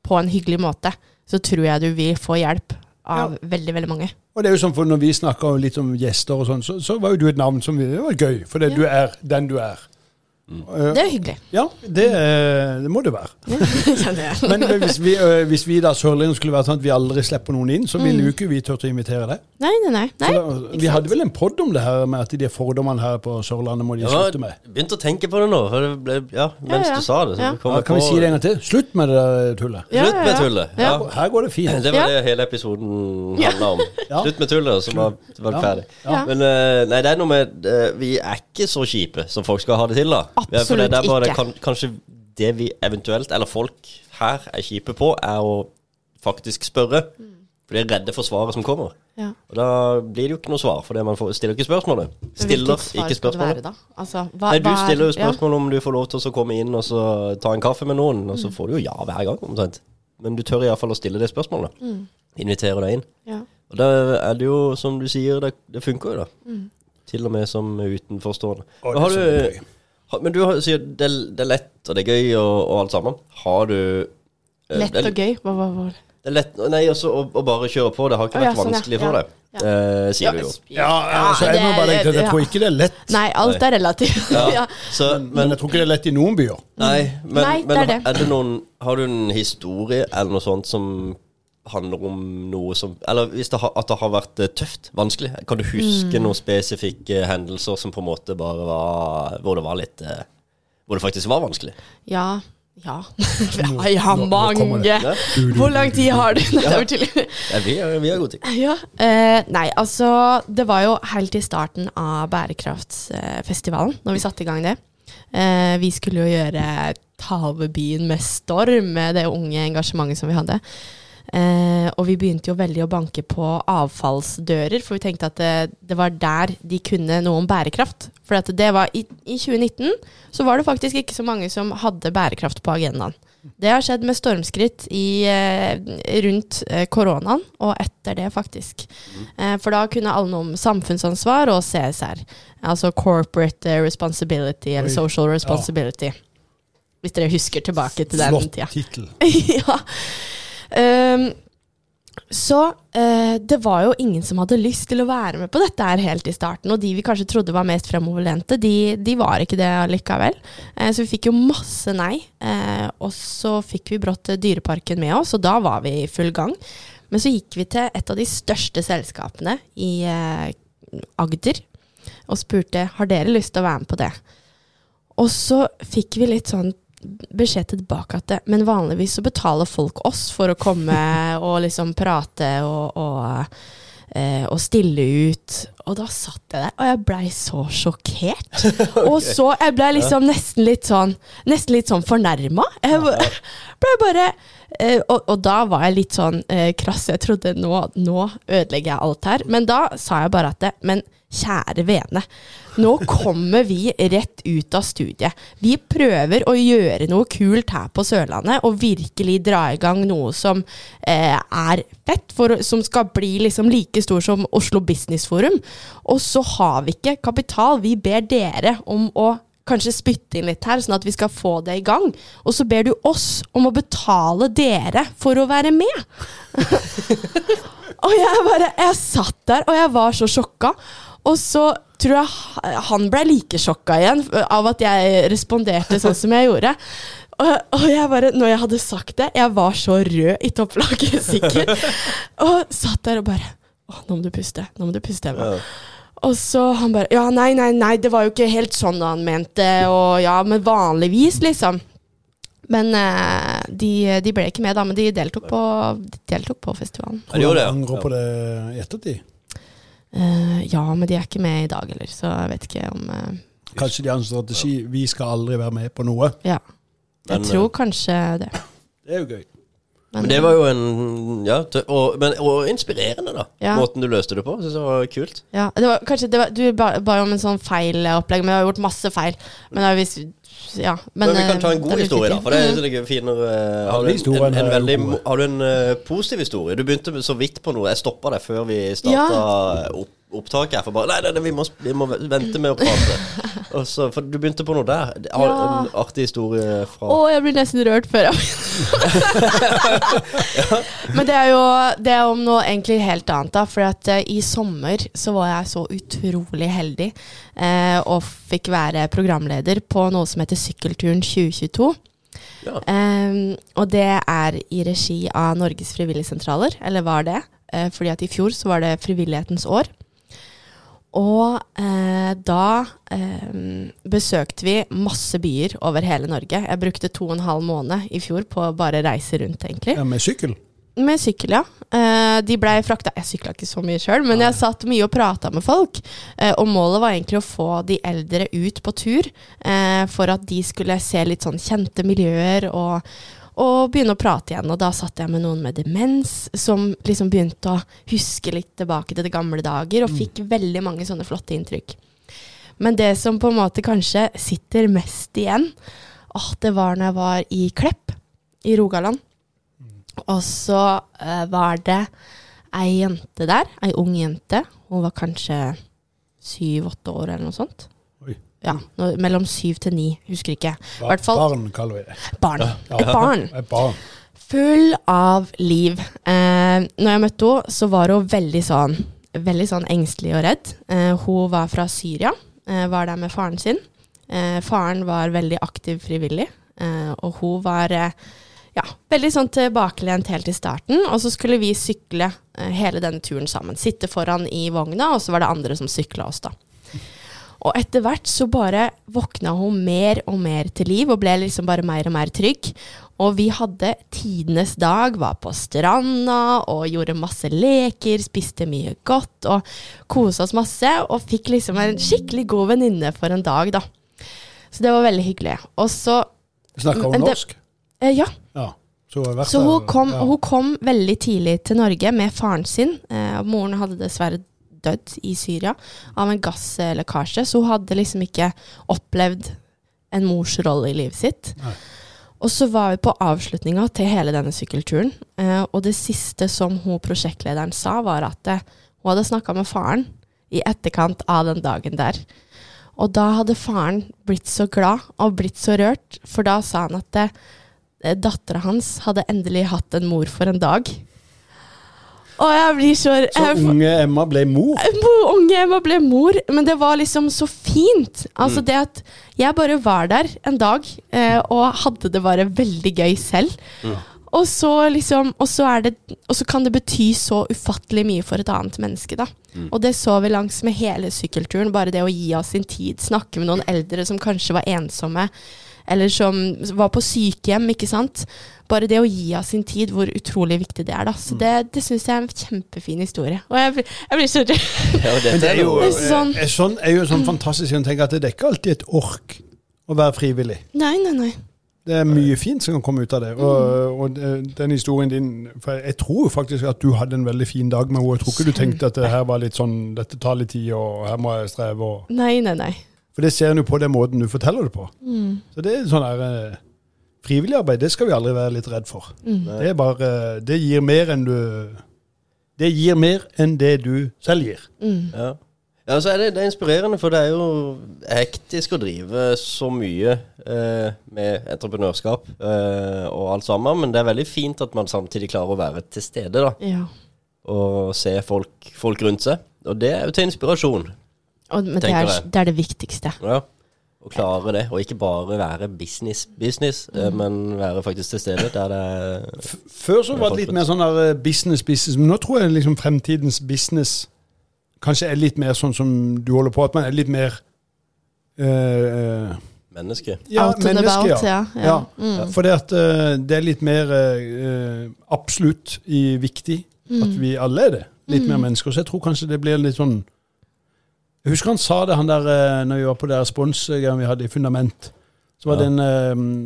på en hyggelig måte, så tror jeg du vil få hjelp av veldig, veldig mange. Og det er jo sånn for Når vi snakker litt om gjester, og sånn, så, så var jo du et navn som det var gøy. For det, Ja. du er den du er. Uh, Det er jo hyggelig. ja, det, eh, det må det være. Jeg. Men hvis vi, øh, hvis vi da sørlendinger skulle vært sånn at vi aldri slipper noen inn, så ville jo ikke vi turt å invitere deg. Nei, nei, nei. Nei. da, vi hadde vel en podd om det her med at de fordommene her på Sørlandet må de Jeg slutte med. med. begynte å tenke på det nå, for det ble, ja, mens Ja, ja. du sa det. Så Ja. Ja, jeg kan vi si det en gang til? Slutt med det der tullet. Ja, Slutt med tullet. Ja. Ja. Her går det fint. Det var det hele episoden handla om. Ja. Slutt med tullet, og så var var det Ja. ferdig. Ja. Men eh, nei, det er noe med eh, Vi er ikke så kjipe som folk skal ha det til, da. Ja, Absolutt det bare, ikke. Kan, kanskje det vi eventuelt, eller folk her, er kjipe på, er å faktisk spørre. For de er redde for svaret som kommer. Ja. Og da blir det jo ikke noe svar, for man får, stiller ikke spørsmålet. Stiller ikke skal det spørsmålet. være, da? Altså, hva, Nei, du er- stiller jo ja. spørsmål om du får lov til å komme inn og så ta en kaffe med noen, og så får du jo ja hver gang, omtrent. Men du tør iallfall å stille det spørsmålet. Mm. Invitere deg inn. Ja. Og da er det jo, som du sier, det, det funker jo, da. Mm. Til og med som utenforstående. Og det har er så du, har, men du sier det, det er lett, og det er gøy, og, og alt sammen. Har du eh, Lett det, og gøy. Hva, var det? Det er lett Nei, også å, å bare kjøre på. Det har ikke ja, vært sånn, ja. vanskelig for Ja. deg, eh, sier du jo. Ja, altså, jeg må bare legge til jeg tror ikke det er lett. Nei, alt er relativt. Ja. ja. Så, Men, men jeg tror ikke det er lett i noen byer. Nei, men, Nei, det men er det. er det noen Har du en historie eller noe sånt som handler om noe som Eller hvis det har, at det har vært eh, tøft, vanskelig? Kan du huske Mm. noen spesifikke hendelser som på en måte bare var Hvor det var litt eh, Hvor det faktisk var vanskelig? Ja. Ja. Jeg har nå- nå mange. Hvor lang tid har du? Nei, Ja. Ja, vi, har, vi har god tid. Ja. Eh, nei, altså Det var jo helt i starten av Bærekraftsfestivalen, når vi satte i gang det. Eh, vi skulle jo gjøre Tavebyen med storm, med det unge engasjementet som vi hadde. Eh, og vi begynte jo veldig å banke på avfallsdører, for vi tenkte at det, det var der de kunne noe om bærekraft. For at det var i, i 2019 så var det faktisk ikke så mange som hadde bærekraft på agendaen. Det har skjedd med stormskritt i, eh, rundt eh, koronaen, og etter det, faktisk. Eh, for da kunne alle noe om samfunnsansvar og CSR. Altså corporate eh, responsibility, eller social responsibility. Hvis dere husker tilbake til den Flott tida. tittel. ja. Um, Så eh, det var jo ingen som hadde lyst til å være med på dette her helt i starten. Og de vi kanskje trodde var mest fremoverlente, de, de var ikke det likevel. Eh, så vi fikk jo masse nei. Eh, og så fikk vi brått Dyreparken med oss, og da var vi i full gang. Men så gikk vi til et av de største selskapene i eh, Agder og spurte har dere lyst til å være med på det. Og så fikk vi litt sånn beskjed tilbake at det, men vanligvis så betaler folk oss for å komme og liksom prate og, og, eh, og stille ut. Og da satt jeg der, og jeg blei så sjokkert. Og så jeg blei liksom nesten litt sånn Nesten litt sånn fornærma. Jeg blei bare eh, og, og, da var jeg litt sånn eh, krass. Jeg trodde nå, nå ødelegger jeg alt her. Men da sa jeg bare at det, Men kjære vene. Nå kommer vi rett ut av studiet. Vi prøver å gjøre noe kult her på Sørlandet, og virkelig dra i gang noe som eh, er fett, for, som skal bli liksom like stor som Oslo Business Forum. Og så har vi ikke kapital. Vi ber dere om å kanskje spytte inn litt her, sånn at vi skal få det i gang. Og så ber du oss om å betale dere for å være med. og jeg bare Jeg satt der, og jeg var så sjokka. Og så tror jeg han ble like sjokka igjen av at jeg responderte sånn som jeg gjorde. Og, og, jeg bare, når jeg hadde sagt det Jeg var så rød i topplaget, sikkert. og satt der og bare Å, nå må du puste. Nå må du puste. Emma. Og så han bare Ja, nei, nei, nei, det var jo ikke helt sånn han mente. Og ja, men vanligvis, liksom. Men uh, de, de, ble ikke med, da. Men de deltok på, de deltok på festivalen. Ja, de gjorde det. Angrer på det i ettertid? Uh, ja, men de er ikke med i dag heller, så jeg vet ikke om uh, Kanskje de har en strategi 'vi skal aldri være med på noe'? Ja. Jeg men, tror kanskje det. Det er jo gøy. Men, men det var jo en Ja, og, men, og inspirerende, da. Ja. Måten du løste det på. Syns jeg var kult. Ja, det var, kanskje, det var, Du ba, ba om en sånn feil opplegg, men jeg har gjort masse feil. Men da hvis ja, men, men, vi kan ta en god historie, da. For det er litt finere Har du en, en, en, veldig, har du en uh, positiv historie? Du begynte så vidt på noe. Jeg stoppa deg før vi starta ja. opp opptaket. For bare Nei, nei, nei vi, må, vi, må, vente med å prate. Og Så, for du begynte på noe der. Har ja. en artig historie fra Å, jeg blir nesten rørt før jeg Men det er jo det er om noe egentlig helt annet, da. For at uh, i sommer så var jeg så utrolig heldig uh, og fikk være programleder på noe som heter Sykkelturen 2022. Ja. Um, og det er i regi av Norges frivilligsentraler, eller var det. Uh, fordi at i fjor så var det frivillighetens år. Og eh, da eh, besøkte vi masse byer over hele Norge. Jeg brukte to og en halv måned i fjor på å bare reise rundt, egentlig. Ja, Med sykkel? Med sykkel, ja. Eh, de blei frakta Jeg sykla ikke så mye sjøl, men jeg satt mye og prata med folk. Eh, og målet var egentlig å få de eldre ut på tur, eh, for at de skulle se litt sånn kjente miljøer og og begynne å prate igjen. Og da satt jeg med noen med demens, som liksom begynte å huske litt tilbake til de gamle dager, og mm. fikk veldig mange sånne flotte inntrykk. Men det som på en måte kanskje sitter mest igjen, åh, det var når jeg var i Klepp i Rogaland. Mm. Og så uh, var det ei jente der, ei ung jente. Hun var kanskje syv-åtte år eller noe sånt. Ja, mellom syv til ni. Husker ikke. Ba barn, kaller vi det. Barn. Ja. Et barn. Et barn. Full av liv. Eh, når jeg møtte henne, så var hun veldig sånn, veldig sånn engstelig og redd. Eh, hun var fra Syria, eh, var der med faren sin. Eh, faren var veldig aktiv frivillig, eh, og hun var eh, ja, veldig sånn tilbakelent helt i starten. Og så skulle vi sykle hele denne turen sammen. Sitte foran i vogna, og så var det andre som sykla oss, da. Og etter hvert så bare våkna hun mer og mer til liv, og ble liksom bare mer og mer trygg. Og vi hadde tidenes dag, var på stranda og gjorde masse leker, spiste mye godt og kosa oss masse. Og fikk liksom en skikkelig god venninne for en dag, da. Så det var veldig hyggelig. Og så Snakka hun norsk? Eh, ja. ja. Så, så hun, kom, ja. hun, kom, veldig tidlig til Norge med faren sin. Eh, moren hadde dessverre dødd i Syria av en gasslekkasje. Så hun hadde liksom ikke opplevd en mors rolle i livet sitt. Nei. Og så var vi på avslutninga til hele denne sykkelturen. Eh, og det siste som hun prosjektlederen sa, var at eh, hun hadde snakka med faren i etterkant av den dagen der. Og da hadde faren blitt så glad og blitt så rørt, for da sa han at eh, dattera hans hadde endelig hatt en mor for en dag. Og jeg blir så, Så jeg, unge Emma ble mor. Unge Emma ble mor, men det var liksom så fint. Altså Mm. det at jeg bare var der en dag eh, og hadde det bare veldig gøy selv. Mm. Og så liksom Og så det Og så kan det bety så ufattelig mye for et annet menneske, da. Mm. Og det så vi langs med hele sykkelturen. Bare det å gi av sin tid, snakke med noen eldre som kanskje var ensomme, eller som var på sykehjem, ikke sant. Bare det å gi av sin tid, hvor utrolig viktig det er, da. Mm. Så det, det syns jeg er en kjempefin historie. Og jeg, blir- jeg blir så rød. Men det er jo, Det er sånn- eh, sånn er jo sånn fantastisk å tenke at det er ikke alltid et ork å være frivillig. Nei, nei, nei. Det er mye fint som kan komme ut av det. Og, og den historien din For jeg tror jo faktisk at du hadde en veldig fin dag med henne. Jeg tror ikke du tenkte at det her var litt sånn Dette tar litt tid, og her må jeg streve. Og, Nei, nei, nei. For det ser en jo på den måten du forteller det på. Mm. Så det er sånn der eh, Frivillig arbeid, det skal vi aldri være litt redd for. Mm. Det er bare Det gir mer enn du Det gir mer enn det du selv gir. Mm. Ja. ja, så er det, det er inspirerende, for det er jo hektisk å drive så mye eh, med entreprenørskap eh, og alt sammen, men det er veldig fint at man samtidig klarer å være til stede da, Ja. og se folk, folk rundt seg. Og det er jo til inspirasjon. Og, men det er, det er det viktigste. Ja. Å klare det, og ikke bare være business, business, mm. men være faktisk til stede der det er Før så var det litt mer sånn der eh, business, business, men nå tror jeg liksom fremtidens business kanskje er litt mer sånn som du holder på, at man er litt mer uh, menneske. ja, Out menneske, about, ja. ja. ja. Mm. For det at eh, det er litt mer uh, absolutt i viktig Mm. at vi alle er det. Litt mer mennesker. Så jeg tror kanskje det blir litt sånn Jeg husker han sa det, han der eh, når vi var på det responsgreiene vi hadde i Fundament. Så var Ja. det en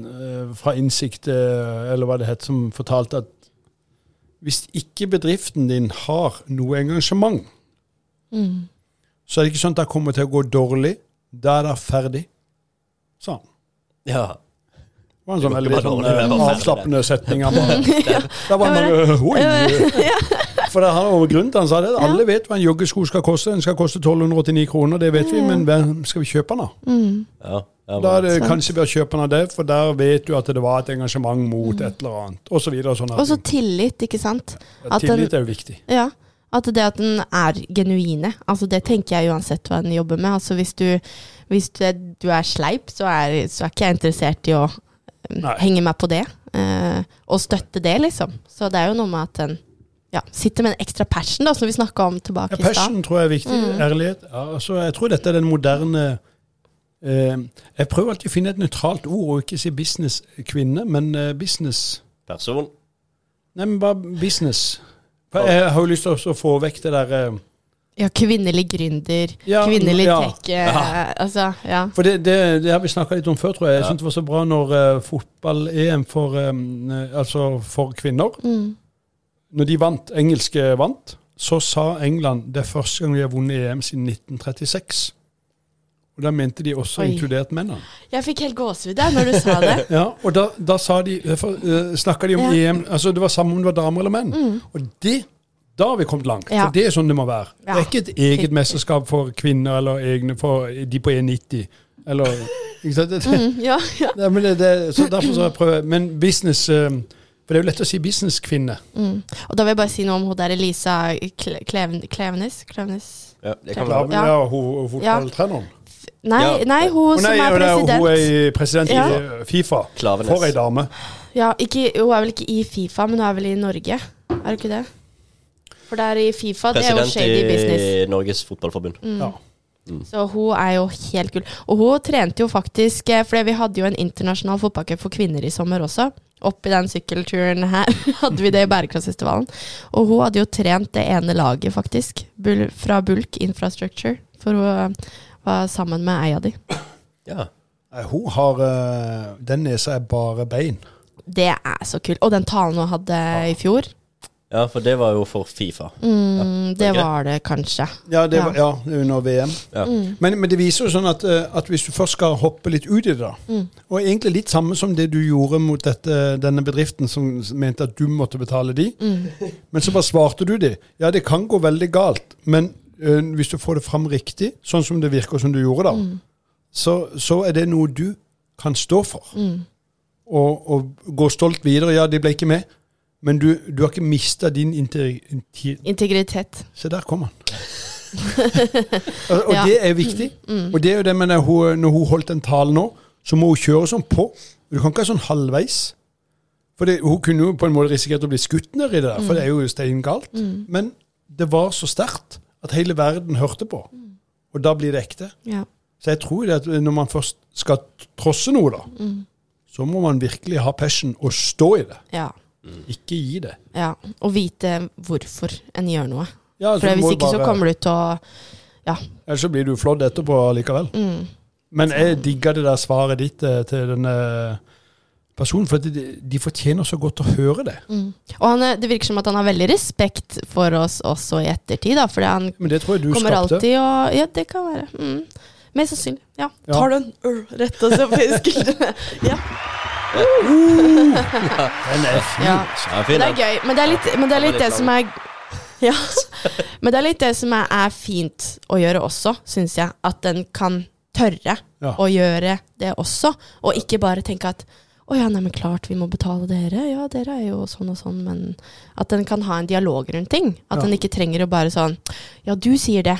eh, eh, fra Innsikt, eh, eller hva det het, som fortalte at hvis ikke bedriften din har noe engasjement, Mm. så er det ikke sånn at det kommer til å gå dårlig. Da er det ferdig, sa han. Ja. Det var en sånn veldig sånn, eh, avslappende setning. Han bare, da var man bare, oi. ja. For det har over grunnen til han sa det. Alle vet hva en joggesko skal koste. Den skal koste 1289 kroner, det vet vi, men hvem skal vi kjøpe den av? Mm. ja. Da er det Sant. kanskje å kjøpe den av det, for der vet du at det var et engasjement mot et eller annet, og så videre. Sånn Og så tillit, ikke sant? Ja, at den- Tillit er jo viktig. Ja. At det at den er genuine. Altså Det tenker jeg uansett hva den jobber med. Altså Hvis du, hvis du, er, du er sleip, så er, så er ikke jeg interessert i å eh, Nei. henge meg på det. eh, og støtte det, liksom. Så det er jo noe med at en ja, sitter med en ekstra passion, da, som vi snakka om tilbake Ja, i stad. passion tror jeg er viktig. Mm. Ærlighet. Altså, jeg tror dette er den moderne eh, Jeg prøver alltid å finne et nøytralt ord, og ikke si business-kvinne, men eh, business Person. Nei, men bare business. For jeg har jo lyst til å få vekk det der eh, Ja, kvinnelig gründer, Ja, kvinnelig ja. tech eh, Altså, ja. For det, det, det har vi snakka litt om før, tror jeg. Jeg Ja. synes det var så bra når eh, fotball-EM for, eh, altså for kvinner Mm. Når de vant, engelske vant, så sa England det er første gang vi har vunnet EM siden 1936. Og da mente de også Oi. inkludert mennene. Jeg fikk helt gåsehud der når du sa det. Ja, og da, da sa de, uh, snakka de om Ja. EM altså Det var samme om det var damer eller menn. Mm. Og det, da har vi kommet langt. Ja. For det er sånn det må være. Ja. Det er ikke et eget mesterskap for kvinner eller egne for de på E90. Eller ikke sant? Det, Mm, ja, ja. Nei, men, det, det, så derfor så jeg prøver Men business eh, For det er jo lett å si businesskvinne. Mm. Og da vil jeg bare si noe om hun der Elisa Kle- Klevenes? Klevenes? Ja, det kan Ja, være. ja. Ja. hun fotballtreneren. Nei, Ja. nei, hun som nei, er president. Hun er president Ja. i Fifa. Klavenes. For ei dame. Ja, ikke, hun er vel ikke i Fifa, men hun er vel i Norge? Er hun ikke det? For det er i Fifa, det er jo President shady business. President i Norges Fotballforbund. Mm. Ja. Så hun er jo helt kul. Og hun trente jo faktisk eh, For vi hadde jo en internasjonal fotballcup for kvinner i sommer også. Oppi den sykkelturen her hadde vi det i Bærekraftsfestivalen. Og hun hadde jo trent det ene laget, faktisk. Fra Bulk Infrastructure. For hun eh, var sammen med ei av de. Ja. Hun har eh, Den nesa er bare bein. Det er så kult. Og den talen hun hadde i fjor, ja, for det var jo for Fifa. mm, det var det kanskje. Ja, det var, ja under VM. Ja. Mm. Men, men det viser jo sånn at, eh, at hvis du først skal hoppe litt ut i det, da Mm. Og egentlig litt samme som det du gjorde mot dette, denne bedriften som mente at du måtte betale de. Mm. Men så bare svarte du de. Ja, det kan gå veldig galt, men ø, hvis du får det fram riktig, sånn som det virker som du gjorde da, Mm. så, så er det noe du kan stå for. Mm. Og, og gå stolt videre. Ja, de ble ikke med, Men du, du har ikke mista din integ... Integritet. Se, der kom han. og og Ja. det er viktig. Mm. Og det er jo det med når når hun holdt den talen nå, så må hun kjøre sånn på. Du kan ikke ha sånn halvveis. For det, hun kunne jo på en måte risikert å bli skutt det der, for det er jo steingalt. Mm. Men det var så sterkt at hele verden hørte på. Mm. Og da blir det ekte. Ja. Så jeg tror det at når man først skal trosse noe, da, Mm. så må man virkelig ha passion og stå i det. ja. Ikke gi det. Ja. Og vite hvorfor en gjør noe. Ja, For hvis ikke ikke så kommer du til å Ja. Ellers så blir du flådd etterpå likevel. mm. Men jeg digga det der svaret ditt eh, til denne personen, for de, de fortjener så godt å høre det. Mm. Og han, er- det virker som at han har veldig respekt for oss også i ettertid, da. Fordi han Men det tror jeg du kommer skapte. alltid og Ja, det kan være. Mm. Mest sannsynlig. Ja. Ja. Tar du en øl rett og slett på skuldrene? Ja. Den er fin. ja. Ja, Men det er gøy. Men det er litt, men det, er litt det som er Ja. Men det er litt det som er, er fint å gjøre også, syns jeg. At den kan tørre Ja. å gjøre det også. Og ikke bare tenke at å ja, nei, men klart vi må betale dere. Ja, dere er jo sånn og sånn. Men at den kan ha en dialog rundt ting. At Ja. den ikke trenger å bare sånn Ja, du sier det.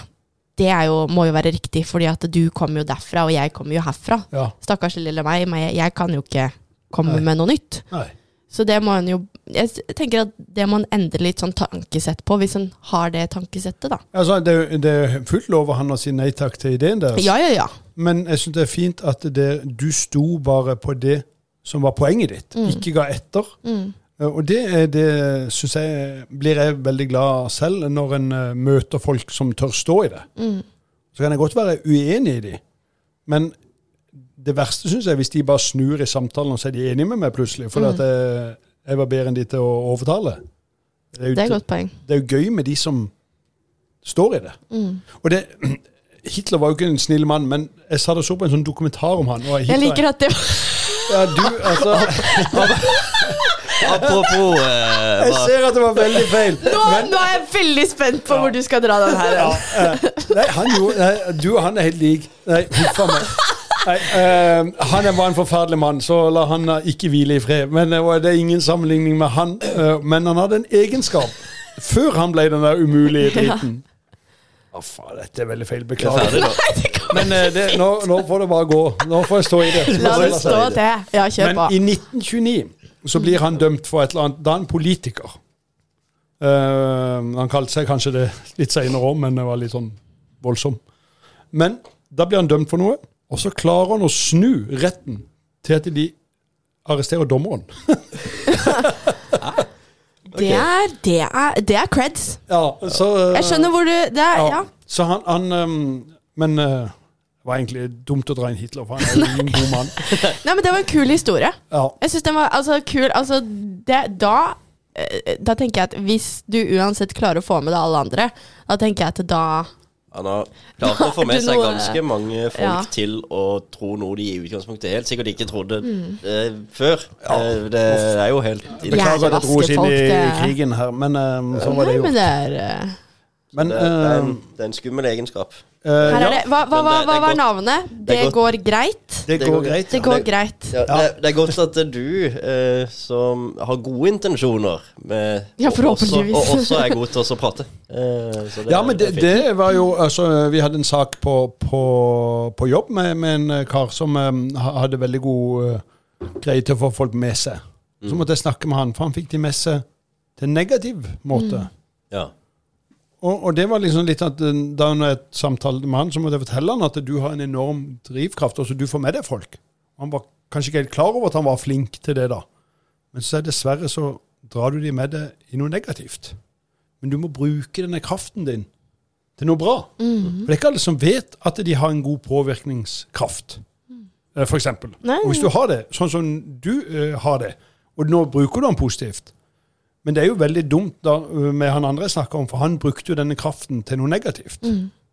Det er jo, må jo være riktig, fordi at du kommer jo derfra, og jeg kommer jo herfra. Ja. Stakkars lille meg, men jeg, jeg kan jo ikke komme Nei. med noe nytt. Nei. Så det må en jo Jeg tenker at det må en endre litt sånn tankesett på, hvis en har det tankesettet, da. Altså, det, det er fullt lov av han å si nei takk til ideen deres. Ja, ja, ja. Men jeg syns det er fint at det, du sto bare på det som var poenget ditt. Mm. Ikke ga etter. Mm. Eh, Og det, det synes jeg blir jeg veldig glad av selv, når en eh, møter folk som tør stå i det. Mm. Så kan jeg godt være uenig i de, men det verste syns jeg hvis de bare snur i samtalen og så er de enige med meg plutselig, for Mm. at jeg, jeg var bedre enn de til å overtale. Det er, jo, Det er et godt poeng. det er jo gøy med de som står i det. Mm. Og det, Hitler var jo ikke en snill mann, men jeg sa det så på en sånn dokumentar om han. og Jeg liker at det Ja, du, altså, Apropos uh, jeg ser at det var veldig feil. nå, nå er jeg veldig spent på hvor du skal dra den her. Ja, uh, nei, han gjorde, nei, du og han er helt lik. Nei, huff a meg. Nei, eh, han er bare en forferdelig mann, så la han eh, ikke hvile i fred. Men uh, det er ingen sammenligning med han. uh, men han hadde en egenskap før han ble den der umulige driten. Å, faen, dette er veldig feil. Er Beklager. ferdig nå. Men det, nå, nå får det bare gå. Nå får jeg stå i det. La det stå til. Ja, kjør Men i 1929 så blir han dømt for et eller annet. Da er han politiker. Eh, han kalte seg kanskje det litt seinere òg, men det var litt sånn voldsom. Men da blir han dømt for noe, og så klarer han å snu retten til at de arresterer dommeren. Det er, det er, det er creds. Ja, så, Jeg skjønner hvor du det er, ja. Så han, han ehm, Men eh, det var egentlig dumt å dra inn Hitler, for han er jo ingen god mann. Nei, men det var en kul historie. Ja. Jeg syns den var altså, kul. Altså, det, da eh, Da tenker jeg at hvis du uansett klarer å få med deg alle andre, da tenker jeg at da Han har klart å få med seg ganske mange folk Ja. til å tro noe de i utgangspunktet helt sikkert ikke trodde Mm. eh, før. Eh, det er jo helt Beklager at jeg dro oss inn i krigen her, men ehm, sånn var det jo. men det er eh, Men det, det, er en, ehm, det er en skummel egenskap. Uh, Her ja, er det. Hva, hva, hva, hva var navnet? det går greit. det går greit. Det går greit. Ja, Ja. Det, det er godt at det er du eh, som har gode intensjoner med Ja, og. Også, og også er god til å prate. Eh, så det, Ja, men det, det var jo altså, Vi hadde en sak på, på, på jobb med, med en eh, kar som um, hadde veldig god uh, greie til å få folk med seg. Så måtte jeg snakke med han, for han fikk de med seg til en negativ måte. Ja. Og, og det var liksom litt at eh, da når jeg samtalte med han, så måtte jeg fortelle han at du har en enorm drivkraft, og så du får med deg folk. Han var kanskje ikke helt klar over at han var flink til det da. Men så er dessverre så drar du de med deg i noe negativt. Men du må bruke denne kraften din til noe bra. For det er ikke alle som vet at de har en god påvirkningskraft, f.eks. for eksempel. Og hvis du har det, sånn som du uh, har det, og nå bruker du den positivt, men det er jo veldig dumt da, øh, med han andre jeg snakker om, for han brukte jo denne kraften til noe negativt.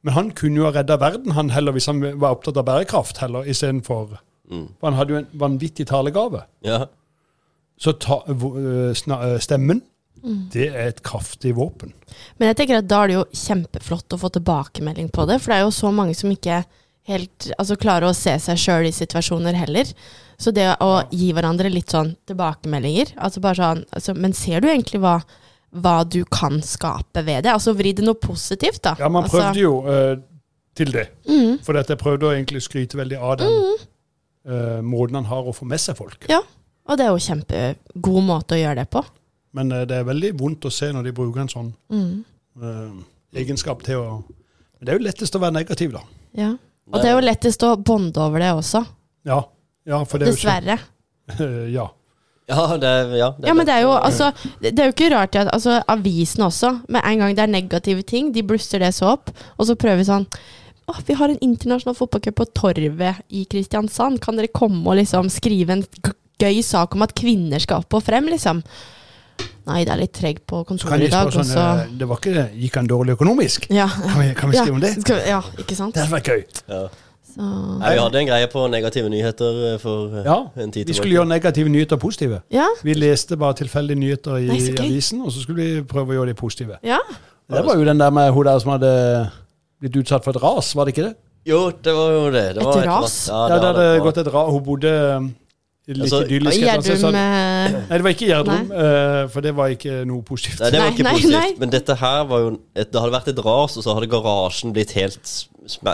Men han kunne jo ha redda verden, han heller, hvis han var opptatt av bærekraft, heller, istedenfor Mm. For han hadde jo en vanvittig talegave. ja. Så ta, øh, sna, øh, stemmen, det er et kraftig våpen. Men jeg tenker at da er det jo kjempeflott å få tilbakemelding på det, for det er jo så mange som ikke helt Altså klare å se seg sjøl i situasjoner heller. Så det å gi hverandre litt sånn tilbakemeldinger altså bare sånn, altså, Men ser du egentlig hva, hva du kan skape ved det? Altså vri det noe positivt, da. Ja, man altså, prøvde jo uh, til det. mm, For jeg prøvde å egentlig skryte veldig av den eh, måten han har å få med seg folk. Ja. Og det er jo kjempegod måte å gjøre det på. Men uh, det er veldig vondt å se når de bruker en sånn Mm. egenskap til å Men det er jo lettest å være negativ, da. Ja. Og det er jo lettest å bonde over det også. Ja, ja for det er jo Dessverre. ikke Ja. Ja, det er, ja, Ja, men det er jo altså Det det er jo ikke rart at altså, avisen også, med en gang det er negative ting, de blusser det så opp, og så prøver vi sånn å, vi har en internasjonal fotballcup på Torvet i Kristiansand. Kan dere komme og liksom skrive en gøy sak om at kvinner skal opp og frem, liksom? Nei, det er litt treg på Så kontoret i dag, sånn så eh, Det var ikke. Gikk han dårlig økonomisk? Ja. Kan vi, kan vi Ja. skrive om det? Vi- ja, ikke sant? Det hadde vært gøy. Ja. Så, Nei, vi hadde en greie på negative nyheter eh, for eh, Ja, en tid Vi skulle gjøre negative nyheter positive. ja. Vi leste bare tilfeldige nyheter i Nei, avisen, og så skulle vi prøve å gjøre de positive. ja. Det var jo den der med hun der som hadde blitt utsatt for et ras, var det ikke det? Jo, det var jo det. det Et et ras? Ja, Ja, det hadde gått et ras. Hun bodde litt Altså, idyllisk. et eller annet sted, så- Gjerdrum eh, Nei, det var ikke Gjerdrum, eh, for det var ikke noe positivt. Nei, det var ikke nei, positivt. nei. Men dette her var jo et, Det hadde vært et ras, og så hadde garasjen blitt helt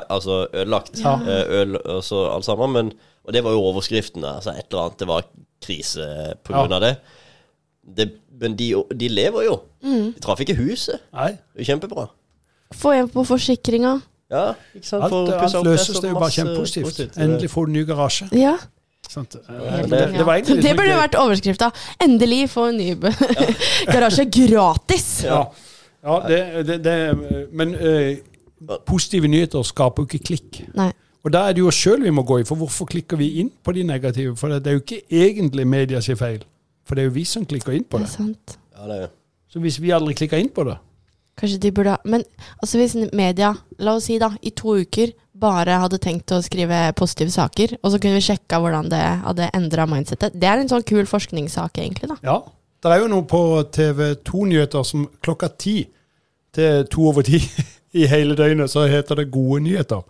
altså ødelagt. Ja. Eh, Øl og så alt sammen. Men, og det var jo overskriften. Altså et eller annet. Det var krise på grunn Ja. av det. det. Men de, de lever jo. mm. De traff ikke huset. Nei, Det er kjempebra. Få en på forsikringa. Ja, ikke sant? alt, Får alt løses. Det er jo bare kjempepositivt. Endelig får du ny garasje. Ja. Sant? Eh, det- det var egentlig litt det burde vært overskrifta. 'Endelig få en ny garasje gratis'. Ja, ja det, det, det, men uh, positive nyheter skaper jo ikke klikk. Nei. Og da er det jo oss sjøl vi må gå i, for hvorfor klikker vi inn på de negative? For det er jo ikke egentlig media sin feil, for det er jo vi som klikker inn på Det er det. sant. Ja, det er Så hvis vi aldri klikker inn på det Kanskje de burde ha Men altså hvis media, la oss si da, i to uker bare hadde tenkt å skrive positive saker, og så kunne vi sjekka hvordan det hadde endra mindsettet. Det er en sånn kul forskningssak, egentlig, da. Ja. Det er jo noe på TV2-nyheter som klokka ti til to over ti i hele døgnet, så heter det Gode nyheter.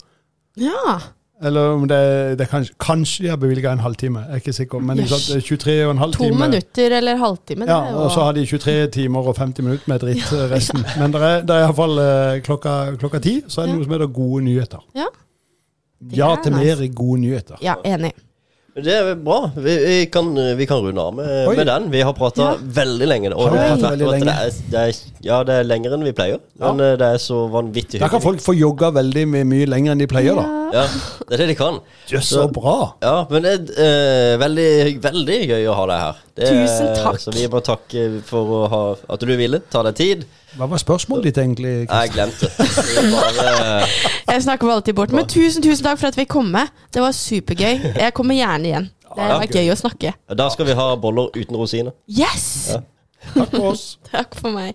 Ja. Eller om det, det kanskje, kanskje de har bevilga en halvtime, jeg er ikke sikker. Men ikke er 23 og en halv To minutter eller halvtime. Ja, og så har de 23 timer og 50 minutter med dritt ja, resten. Men det er, det er iallfall uh, klokka, klokka ti, så er det Ja. noe som heter Gode nyheter. Ja. Ja til mer gode nyheter. Ja, enig. Det er bra. Vi, vi, kan, vi kan runde av med, med den. Vi har prata Ja. veldig lenge. Og det, har veldig lenge? det, er, det er, ja, det er lenger enn vi pleier. Men ja. det er så vanvittig Da kan folk få jogga veldig mye, mye lenger enn de pleier, da. Ja, det er det de kan. Jøss, så bra! Ja, men det er uh, veldig, veldig gøy å ha deg her. Det, er- Tusen takk. Så vi må takke for å ha, at du ville ta deg tid. Hva var spørsmålet ditt, egentlig? Jeg glemte det. Bare, Jeg snakker meg alltid bort. Men tusen, tusen takk for at vi kom med. Det var supergøy. Jeg kommer gjerne igjen. Det Ja, var gøy å snakke. da skal vi ha boller uten rosiner. Yes! Takk for oss. Takk for meg.